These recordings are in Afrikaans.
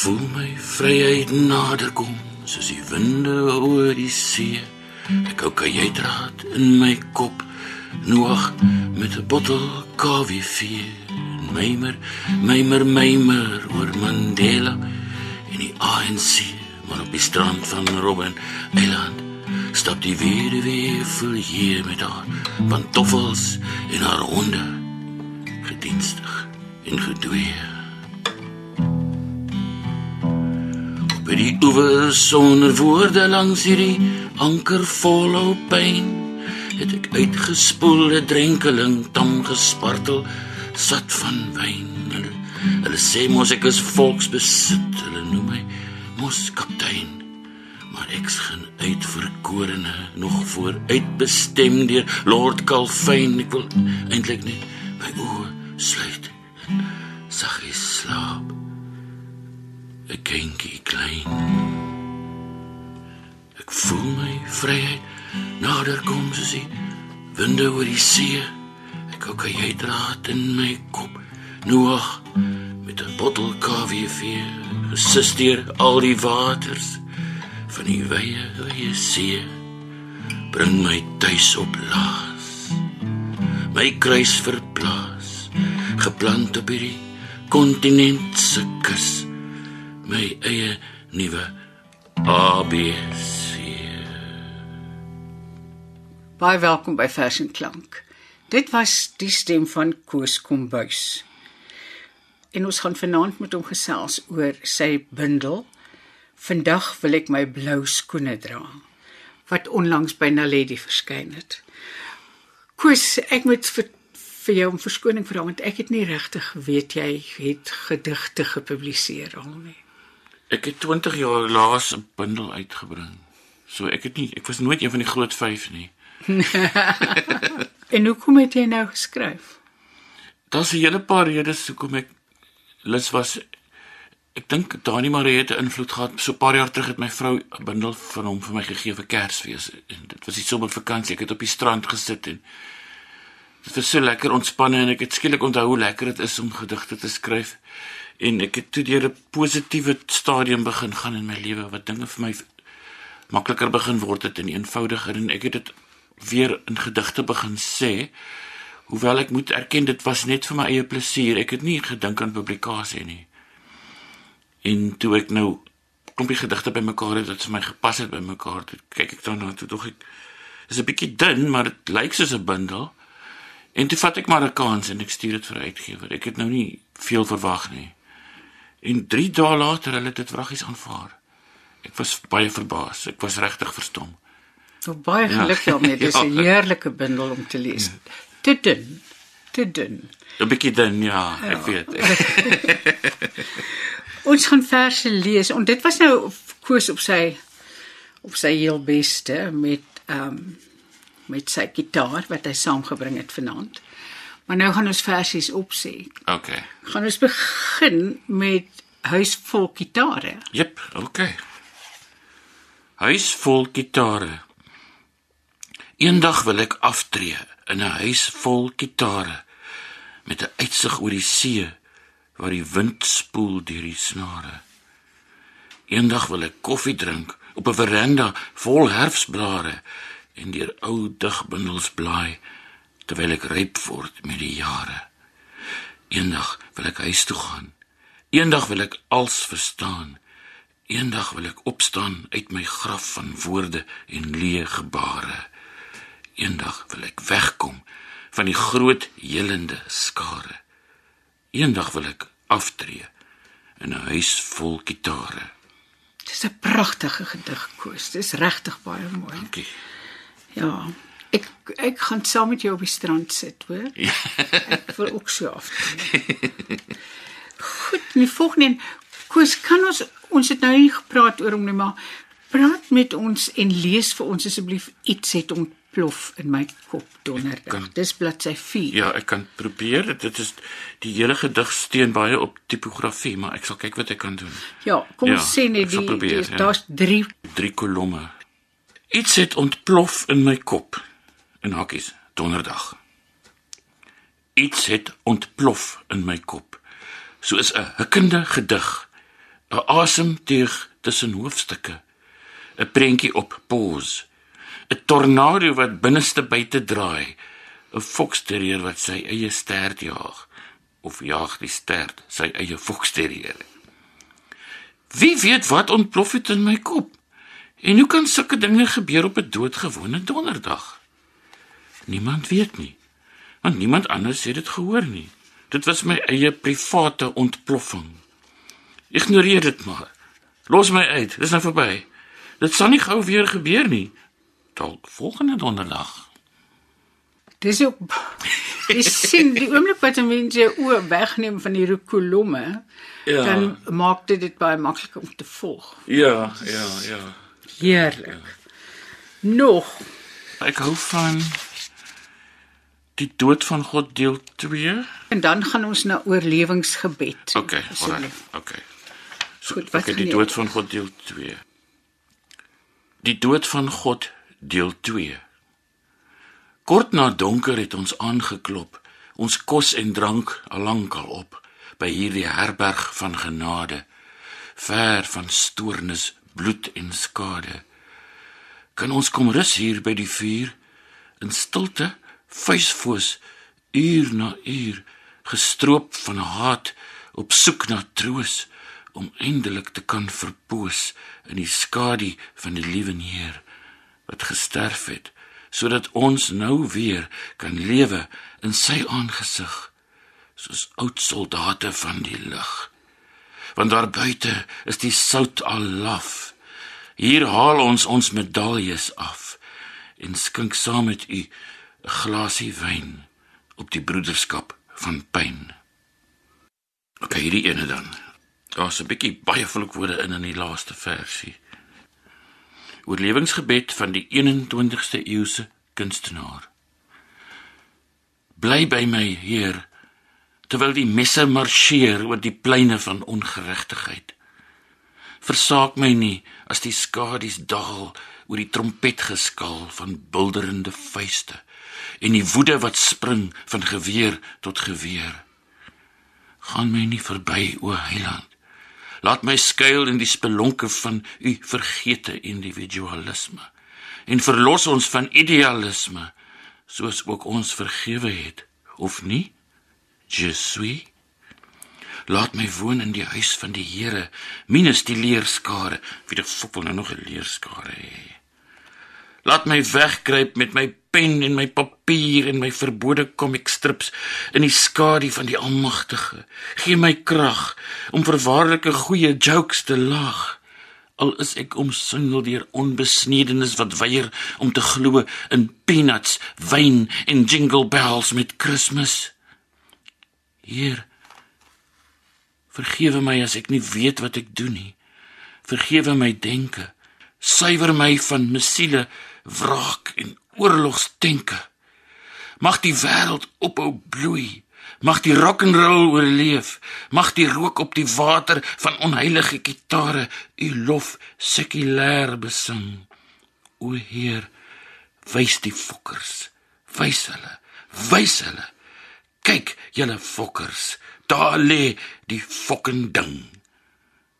voel my vryheid naderkom soos die winde oor die see. Ek hou kajuitdraad in my kop. Noag met 'n bottel KV4. Mymer, mymer, mymer oor Mandela en die ANC, maar op die strand van Robben Island stap die weduwee vir hier met haar pantoffels en haar honde gedienstig en gedwee. Die oewer sonder woorde langs hierdie anker vol pyn het ek uitgespoelde drenkeling tam gespartel sat van wyn. Hulle, hulle sê mos ek is volksbesit. Hulle noem my mos kaptein. Maar ek's geen uitverkorene nog vooruitbestem deur Lord Calvin. Ek wil eintlik net my oë sluit. Saggies slaap. Ek kenkie klein. Ek voel my vryheid nader kom soos die winde oor die see. Ek hou jy draad in my kop. Noag met 'n bottel KV4 gesisteer al die waters van die wye wye see. Bring my tuis op laas. My kruis verplaas, geplant op hierdie kontinent se kus. My eie nuwe ABC. Baie welkom by Fashion Klank. Dit was die stem van Koos Kombuis. En ons gaan vanaand met hom gesels oor sy bundel Vandag wil ek my blou skoene dra wat onlangs by Naledi verskyn het. Koos, ek moet vir, vir jou om verskoning vra want ek het nie regtig geweet jy het gedigte gepubliseer al nie. Ek het 20 jaar laas 'n bundel uitgebring. So ek het nie ek was nooit een van die groot 5 nie. en hoe kom jy nou geskryf? Daar's 'n hele paar redes hoekom ek lus was. Ek dink Dani Marie het 'n invloed gehad. So 'n paar jaar terug het my vrou 'n bundel van hom vir my gegee vir Kersfees. En dit was die somervakansie. Ek het op die strand gesit en dit was so lekker ontspanne en ek het skielik onthou hoe lekker dit is om gedigte te skryf. En ek het toe deur 'n positiewe stadium begin gaan in my lewe wat dinge vir my makliker begin word het en eenvoudiger en ek het dit weer in gedigte begin sê. Hoewel ek moet erken dit was net vir my eie plesier. Ek het nie gedink aan publikasie nie. En toe ek nou klompie gedigte bymekaar het wat vir my gepas het bymekaar, toe kyk ek daarna toe tog ek is 'n bietjie dun, maar dit lyk soos 'n bundel. En toe vat ek maar 'n kans en ek stuur dit vir uitgewer. Ek het nou nie veel verwag nie. En 3 dae later het hulle dit vraggies aanvaar. Ek was baie verbaas. Ek was regtig verstom. So baie geluk ja. daarmee. Dis 'n ja. heerlike bundel om te lees. Ja. Te dun. Te dun. 'n Bietjie dun, ja, ja. ek weet. Ons gaan verse lees en dit was nou koers op sy op sy heel beste met ehm um, met sy gitaar wat hy saamgebring het vanaand. Maar nou gaan ons versies opsê. OK. Gaan ons begin met Huis vol gitare. Jep, OK. Huis vol gitare. Eendag wil ek aftree in 'n huis vol gitare met 'n uitsig oor die see waar die wind spoel deur die snare. Eendag wil ek koffie drink op 'n veranda vol herfsblare en deur ou digbundels blaai terwyl ek ryp word met die jare. Eendag wil ek huis toe gaan. Eendag wil ek als verstaan. Eendag wil ek opstaan uit my graf van woorde en leë gebare. Eendag wil ek wegkom van die groot helende skare. Eendag wil ek aftree in 'n huis vol gitare. Dis 'n pragtige gedig, Koos. Dis regtig baie mooi. Dankie. Ja. Ek ek gaan saam met jou op die strand sit, hoor? Ja. ek wil ook so af. Goed, die volgende Koos, kan ons ons het nou nie gepraat oor hom nie, maar praat met ons en lees vir ons asseblief iets het om plof in my kop donderdag. Kan, Dis bladsy 4. Ja, ek kan probeer. Dit is die hele gedig steun baie op tipografie, maar ek sal kyk wat ek kan doen. Ja, kom ja, sê net die, die ja. daar's 3 3 kolomme. Iets het ontplof in my kop in hakkies donderdag. Iets het ontplof in my kop. Soos 'n hikkende gedig 'n asemteug tussen hoofstukke, 'n prentjie op pause, 'n tornado wat binneste buite draai, 'n foksterrier wat sy eie stert jaag of jaag die stert sy eie foksterrier. Wie weet wat ontplof het in my kop? En hoe kan sulke dinge gebeur op 'n doodgewone donderdag? Niemand weet nie. Want niemand anders het dit gehoor nie. Dit was my eie private ontploffing. Ignoreer dit maar. Los my uit. Dis nou verby. Dit sal nie gou weer gebeur nie. Dalk volgende donderdag. Dis ook Jy sien die oomblik wat 'n mens jou oë wegneem van die kolomme, Ja. dan maak dit dit baie maklik om te volg. Ja, ja, ja. Heerlik. Nog Ek hou van die dood van God deel 2. en dan gaan ons na oorlewingsgebed. Okay, alright. Okay. Goed, wat okay, die dood van God deel 2. Die dood van God deel 2. Kort na donker het ons aangeklop, ons kos en drank al lankal op by hierdie herberg van genade, ver van stoornis, bloed en skade. Kan ons kom rus hier by die vuur in stilte, vuisfoos, uur na uur, gestroop van haat, op soek na troos om eindelik te kan verpoos in die skadu van die liewe Heer wat gesterf het sodat ons nou weer kan lewe in sy aangesig soos oud soldate van die lig. Want daar buite is die sout al laf. Hier haal ons ons medaljes af en skink saam met u glasie wyn op die broederskap van pyn OK hierdie ene dan daar's 'n bietjie baie vloekwoorde in in die laaste versie oorlewingsgebed van die 21ste eeuse kunstenaar. Bly by my, Heer, terwyl die messe marseer oor die pleine van ongeregtigheid. Versaak my nie as die skadu's daal oor die trompetgeskal van bulderende vuiste en die woede wat spring van geweer tot geweer. Gaan my nie verby, o Heiland. Laat my skuil in die spelonke van u vergete individualisme en verlos ons van idealisme soos ook ons vergewe het of nie je suis laat my woon in die huis van die Here minus die leerskare wie die fok wil nou nog 'n leerskare hê laat my wegkruip met my pen en my papier en my verbode comic strips in die skadu van die almagtige gee my krag om vir waarlike goeie jokes te lag al is ek omsingel deur onbesnedenis wat weier om te glo in peanuts, wyn en jingle bells met Kersfees. Heer, vergewe my as ek nie weet wat ek doen nie. Vergewe my denke. Suiwer my van mesiele wraak en oorlogsdenke. Mag die wêreld ophou bloei. Mag die rock and roll oorleef. Mag die rook op die water van onheilige gitare u lof sekulêr besing. O Heer, wys die fokkers. Wys hulle. Wys hulle. Kyk, julle fokkers. Daar lê die fokken ding.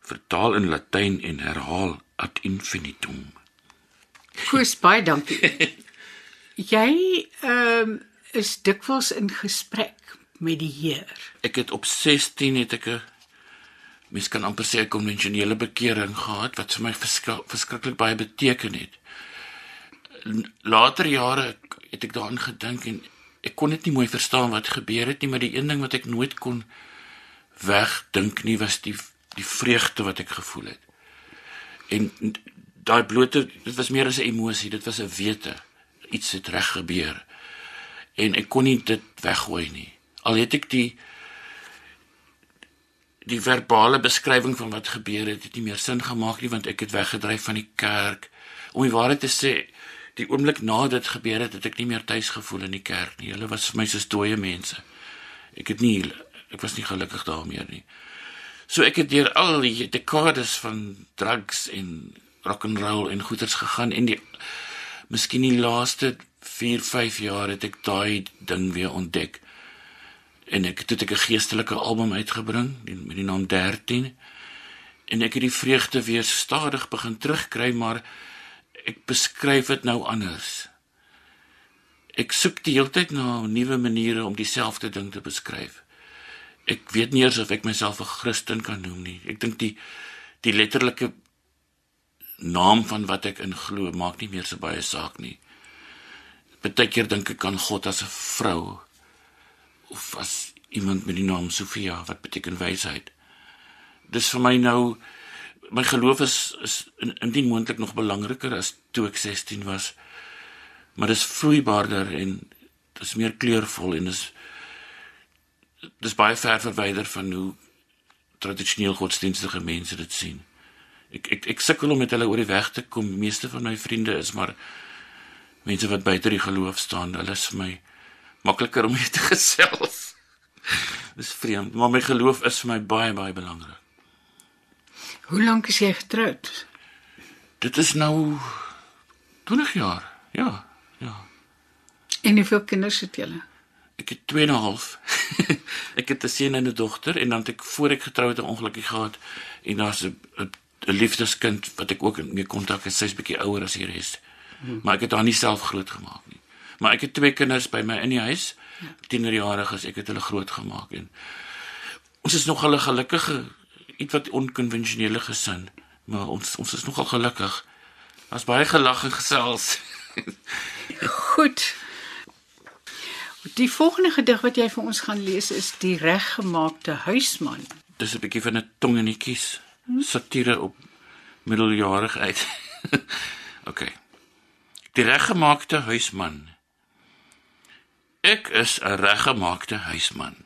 Vertaal in Latyn en herhaal ad infinitum. Koos baie dankie. Jy ehm is dikwels in gesprek met die Heer. Ek het op 16 het ek 'n mens kan amper sê 'n konvensionele bekering gehad wat vir my verskrik, verskriklik baie beteken het. Later jare het ek daaraan gedink en ek kon dit nie mooi verstaan wat gebeur het nie, maar die een ding wat ek nooit kon wegdink nie was die die vreugde wat ek gevoel het. En daai blote dit was meer as 'n emosie, dit was 'n wete. Iets het reg gebeur. En ek kon nie dit weggooi nie. Al het ek die die verbale beskrywing van wat gebeur het, het nie meer sin gemaak nie want ek het weggedryf van die kerk. Om die waarheid te sê, die oomblik na dit gebeur het, het ek nie meer tuis gevoel in die kerk nie. Hulle was vir my soos dooie mense. Ek het nie ek was nie gelukkig daar meer nie. So ek het deur al die dekades van drugs en rock and roll en goeters gegaan en die miskien die laaste 4, 5 jaar het ek daai ding weer ontdek. En ek het ek 'n geestelike album uitgebring met die naam 13 en ek het die vreugde weer stadig begin terugkry, maar ek beskryf dit nou anders. Ek soek die hele tyd na nuwe maniere om dieselfde ding te beskryf. Ek weet nie eers of ek myself 'n Christen kan noem nie. Ek dink die die letterlike naam van wat ek in glo maak nie meer so baie saak nie. Partykeer dink ek aan God as 'n vrou of as iemand met die naam Sofia wat beteken wysheid. Dis vir my nou my geloof is is indien moontlik nog belangriker as toe ek 16 was. Maar dis vloeibaarder en dis meer kleurvol en dis dis baie ver verwyder van hoe tradisioneel godsdienstige mense dit sien. Ek ek ek sukkel om met hulle oor die weg te kom. Die meeste van my vriende is maar mense wat buite die geloof staan. Hulle is vir my makliker om mee te gesels. Dis vreemd, maar my geloof is vir my baie baie belangrik. Hoe lank is jy getroud? Dit is nou 20 jaar. Ja, ja. En hoeveel kinders het julle? Ek het 2 en 'n half. ek het 'n seun en 'n dogter en dan het ek voor ek getroud 'n ongelukkie gehad en daar's 'n 'n liefdeskind wat ek ook mee kontak het. Sy's bietjie ouer as die res. Hmm. Maar ek het haar nie self groot gemaak nie. Maar ek het twee kinders by my in die huis. Ja. Tienerjariges, ek het hulle groot gemaak en ons is nog 'n gelukkige iets wat onkonvensionele gesin, maar ons ons is nogal gelukkig. Daar's baie gelag en gesels. Goed. Die volgende gedig wat jy vir ons gaan lees is Die reggemaakte huisman. Dis 'n bietjie van 'n tong in die kies. Satire op middeljarigheid. OK. Die reggemaakte huisman. Ek is 'n reggemaakte huisman.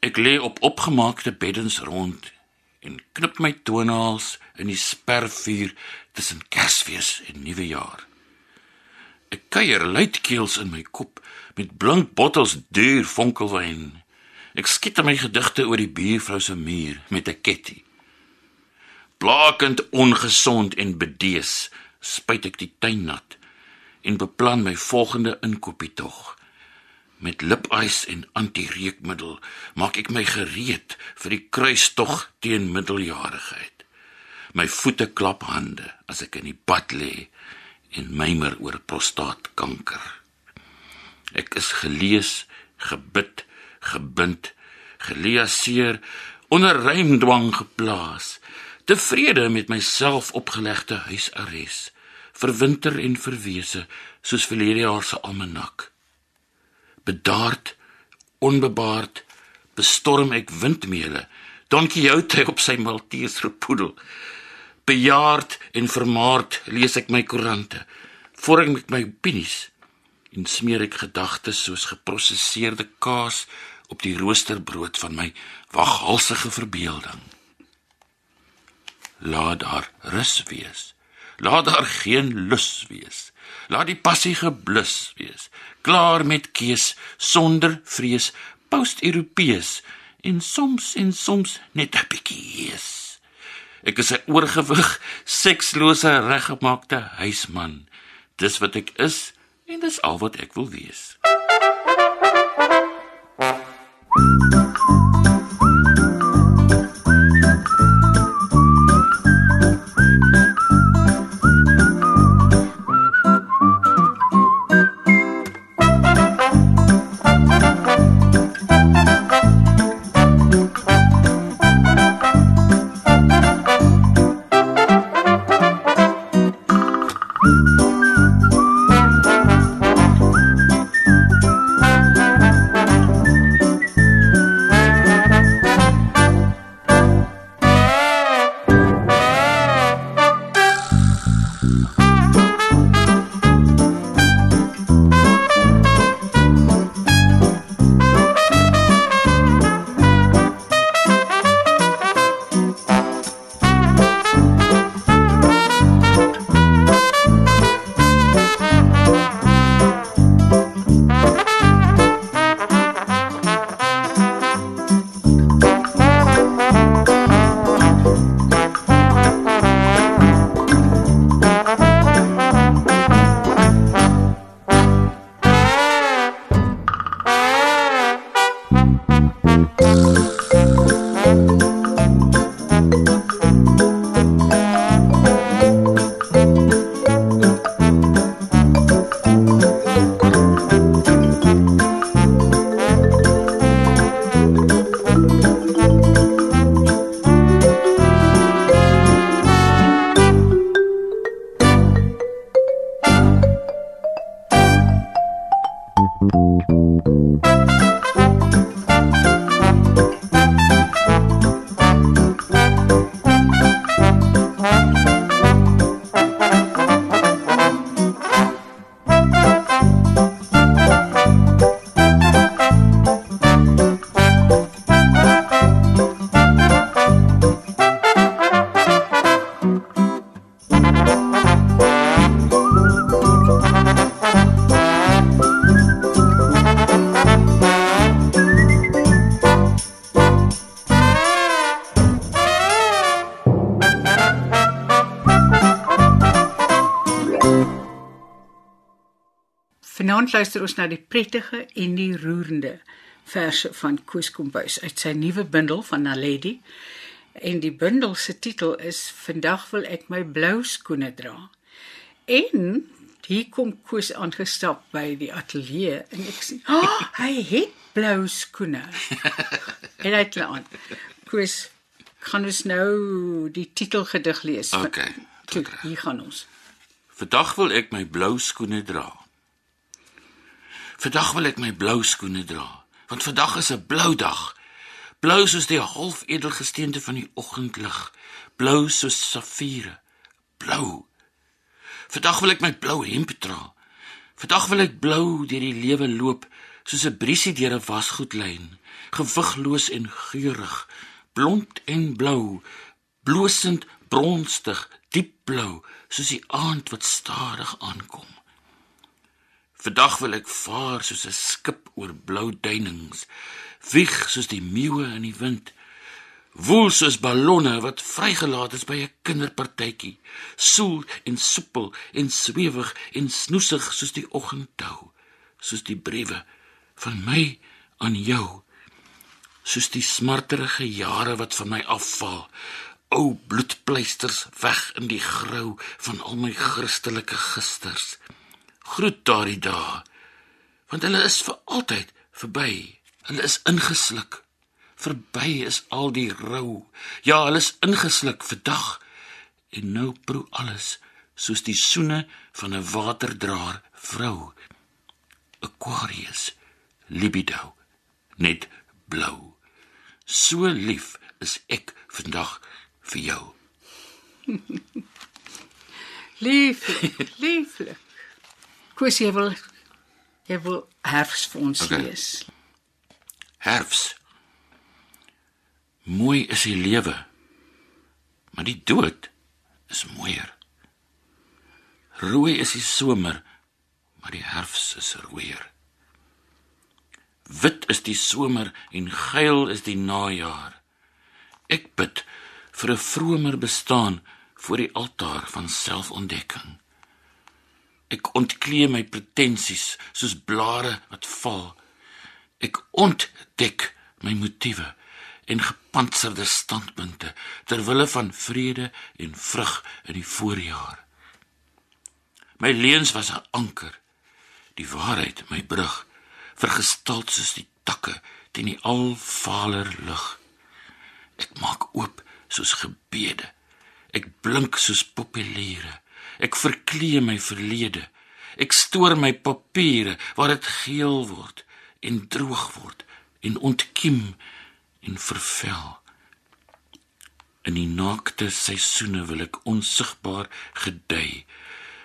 Ek lê op opgemaakte beddens rond en knip my toenails in die spervuur tussen Kersfees en Nuwejaar. Ek kuier luidkeels in my kop met blink bottels duur vonkelwyn. Ek skiet my gedigte oor die buurvrou se muur met 'n ketty. Blakend ongesond en bedees, spuit ek die tuin nat en beplan my volgende inkopietog. Met lipys en antireukmiddel maak ek my gereed vir die kruistog teen middeljarigheid. My voete klap hande as ek in die bad lê en mymer oor prostaatkanker. Ek is gelees, gebid, gebind, geliaseer, onder rymdwang geplaas, tevrede met myself opgelegde huisarrest, verwinter en verwese soos verlede jaar se almanak. Bedaard, onbebaard, bestorm ek windmeele, Don Quixote op sy Maltese poedel bejaard en vermaard lees ek my koerante vorm ek my opinies en smeer ek gedagtes soos geprosesseerde kaas op die roosterbrood van my waghalsige verbeelding laat daar rus wees laat daar geen lus wees laat die passie geblus wees klaar met keus sonder vrees post-europees en soms en soms net 'n bietjie hees Ek is 'n oorgewig, sekslose, reggemaakte huisman. Dis wat ek is en dis al wat ek wil wees. Vanaand luister ons na die prettige en die roerende verse van Koos Kombuis uit sy nuwe bundel van Naledi. En die bundel se titel is Vandag wil ek my blou skoene dra. En hier kom Koos aangestap by die ateljee en ek sê, oh, "Hy het blou skoene." en hy het aan. Koos, gaan ons nou die titelgedig lees? Okay, Toe, hier gaan ons. Vandag wil ek my blou skoene dra. Vandag wil ek my blou skoene dra, want vandag is 'n blou dag. Blou soos die halfedelgesteente van die oggendlig, blou soos safiere. Blou. Vandag wil ek my blou hemp dra. Vandag wil ek blou deur die lewe loop, soos 'n briesie deur 'n wasgoedlyn, gewigloos en geurig, blond en blou, blosend bronstig, diep blou, soos die aand wat stadig aankom. Vandag wil ek vaar soos 'n skip oor blou duinings, wieg soos die meeuwe in die wind, woel soos ballonne wat vrygelaat is by 'n kinderpartytjie, soel en soepel en swewig en snoesig soos die oggenddou, soos die briewe van my aan jou, soos die smarterige jare wat van my afval, ou bloedpleisters weg in die grou van al my Christelike gisters. Groet daardie dae, want hulle is vir altyd verby. Hulle is ingesluk. Verby is al die rou. Ja, hulle is ingesluk vir dag. En nou proe alles soos die soene van 'n waterdraer vrou. Aquarius, libido, net blou. So lief is ek vandag vir jou. Lieflik, lieflik. Koos jy wil jy wil herfs vir ons Okay. lees. Herfs. Mooi is die lewe. Maar die dood is mooier. Rooi is die somer, maar die herfs is rooier. Wit is die somer en geel is die najaar. Ek bid vir 'n vromer bestaan voor die altaar van selfontdekking. Ek ontklee my pretensies soos blare wat val. Ek ontdek my motiewe en gepantserde standpunte ter wille van vrede en vrug in die voorjaar. My leuns was 'n anker, die waarheid my brug, vergestald soos die takke teen die alvaler lig. Ek maak oop soos gebede. Ek blink soos populiere. Ek verklee my verlede. Ek stoor my papiere waar dit geel word en droog word en ontkiem en vervel. In die naakte seisoene wil ek onsigbaar gedei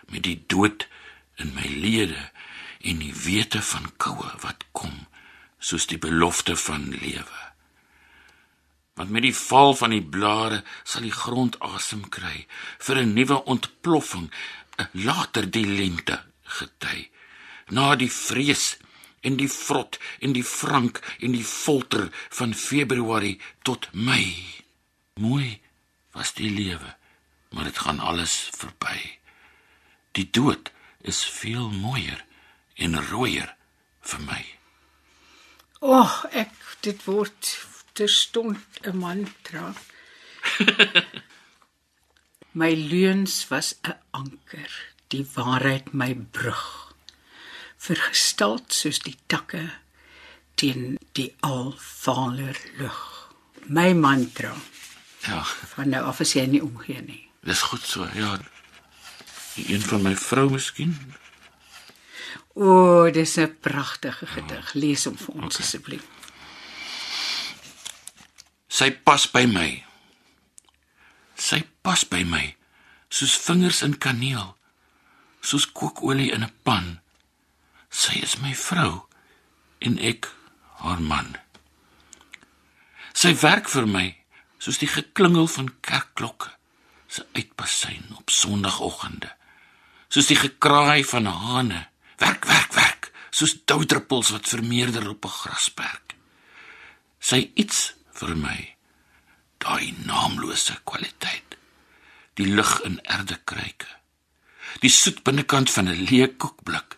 met die dood in my lede en die wete van koue wat kom soos die belofte van lewe want met die val van die blare sal die grond asem kry vir 'n nuwe ontploffing later die lente gety. Na die vrees en die vrot en die frank en die folter van februarie tot mei. Mooi was die lewe maar dit gaan alles verby. Die dood is veel mooier en rooier vir my. O, oh, ek dit word terstond 'n mantra. My leuns was 'n anker, die waarheid my brug. Vergestald soos die takke teen die alvaler lug. My mantra Ja, van nou af as jy nie omgee nie. dis goed so. Ja. Een van my vrou miskien. O, dis 'n pragtige gedig. Lees hom vir ons asseblief. Sy pas by my. Sy pas by my soos vingers in kaneel, soos kookolie in 'n pan. Sy is my vrou en ek haar man. Sy werk vir my soos die geklingel van kerkklokke se uitpasyn op sonoggende. Soos die gekraai van hane. Werk, werk, werk, soos doudruppels wat vermeerder op 'n grasperk. Sy iets vir my daai naamlose kwaliteit. Die lig in erdekruike die soet binnekant van 'n leë koekblik.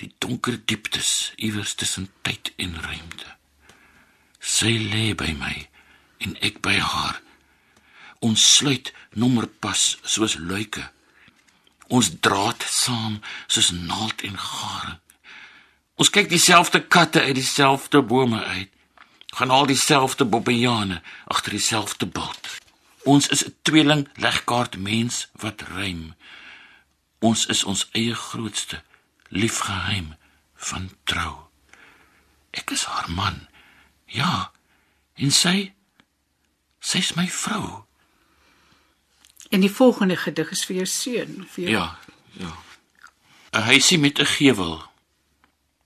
Die donker dieptes iewers tussen tyd en ruimte. Sy lê by my en ek by haar. Ons sluit nommerpas soos luike. Ons draad saam soos naald en garing ons kyk dieselfde katte uit dieselfde bome uit gaan al dieselfde bobbejane agter dieselfde bult. Ons is 'n tweeling legkaart mens wat rym. Ons is ons eie grootste liefgeheim van trou. Ek is haar man. Ja. En sy sy's my vrou. En die volgende gedig is vir jou seun, vir jou. Ja, ja. 'n Huisie met 'n gevel.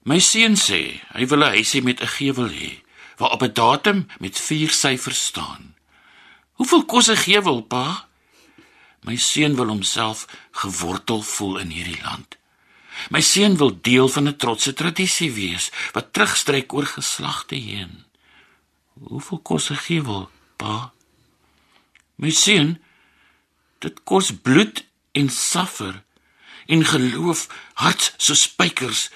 My seun sê hy wil 'n huisie met 'n gevel hê waarop 'n datum met vier syfers staan. Hoeveel kos 'n gevel, pa? My seun wil homself gewortel voel in hierdie land. My seun wil deel van 'n trotse tradisie wees wat terugstreek oor geslagte heen. Hoeveel kos 'n gevel, pa? My seun, dit kos bloed en saffer en geloof hart so spykers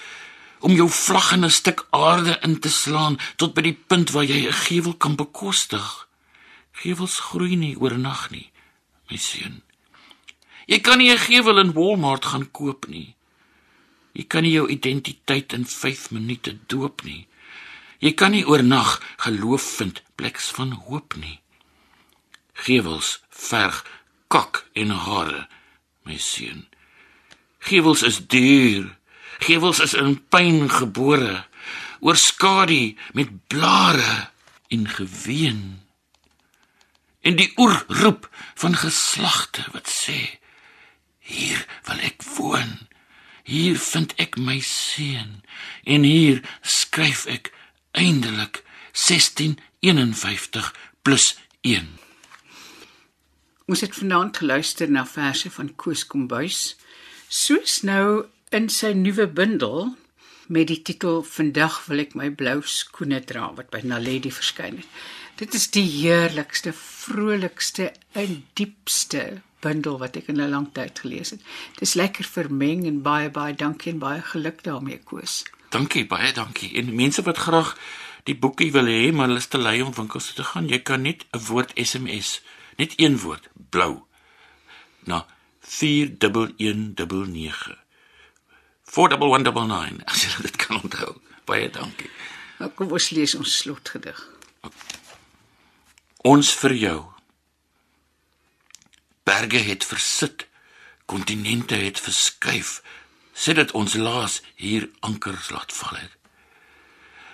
om jou vlag in 'n stuk aarde in te slaan tot by die punt waar jy 'n gevel kan bekostig. Gewels groei nie oornag nie, my seun. Jy kan nie 'n gevel in Walmart gaan koop nie. Jy kan nie jou identiteit in 5 minute doop nie. Jy kan nie oornag geloof vind pleks van hoop nie. Gewels verg kak en hare, my seun. Gewels is duur. Gewels is in pyn gebore, oorskadu met blare en geween. En die oerroep van geslagte wat sê: Hier wil ek woon. Hier vind ek my seun en hier skryf ek eindelik 1651 plus 1. Ons het vanaand geluister na verse van Koos Kombuis, soos nou in sy nuwe bundel met die titel Vandag wil ek my blou skoene dra wat by Naledi verskyn het. Dit is die heerlikste, vrolikste en diepste bundel wat ek in 'n lang tyd gelees het. Dis lekker vermeng en baie baie dankie en baie geluk daarmee Koos. Dankie, baie dankie. En mense wat graag die boekie wil hê, maar hulle is te lui om winkels toe te gaan, jy kan net 'n woord SMS, net een woord, blou. Na 4119. 4119. As jy dit kan onthou. Baie dankie. Nou kom ons lees ons slotgedig. Ons vir jou. Berge het versit, kontinente het verskuif, sit dit ons laas hier ankers laat val het.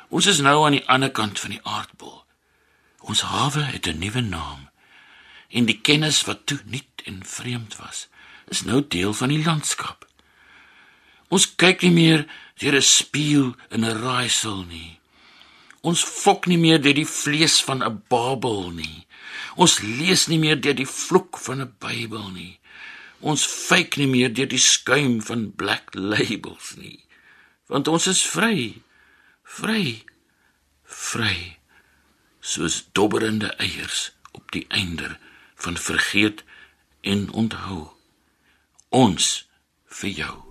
Ons is nou aan die ander kant van die aardbol. Ons hawe het 'n nuwe naam en die kennis wat toe nuut en vreemd was, is nou deel van die landskap. Ons kyk nie meer deur 'n spieël in 'n raaisel nie. Ons fok nie meer deur die vlees van 'n Babel nie. Ons lees nie meer deur die vloek van 'n Bybel nie. Ons fake nie meer deur die skuim van black labels nie. Want ons is vry. Vry. Vry. Soos dobberende eiers op die einder van vergeet en onthou. Ons vir jou.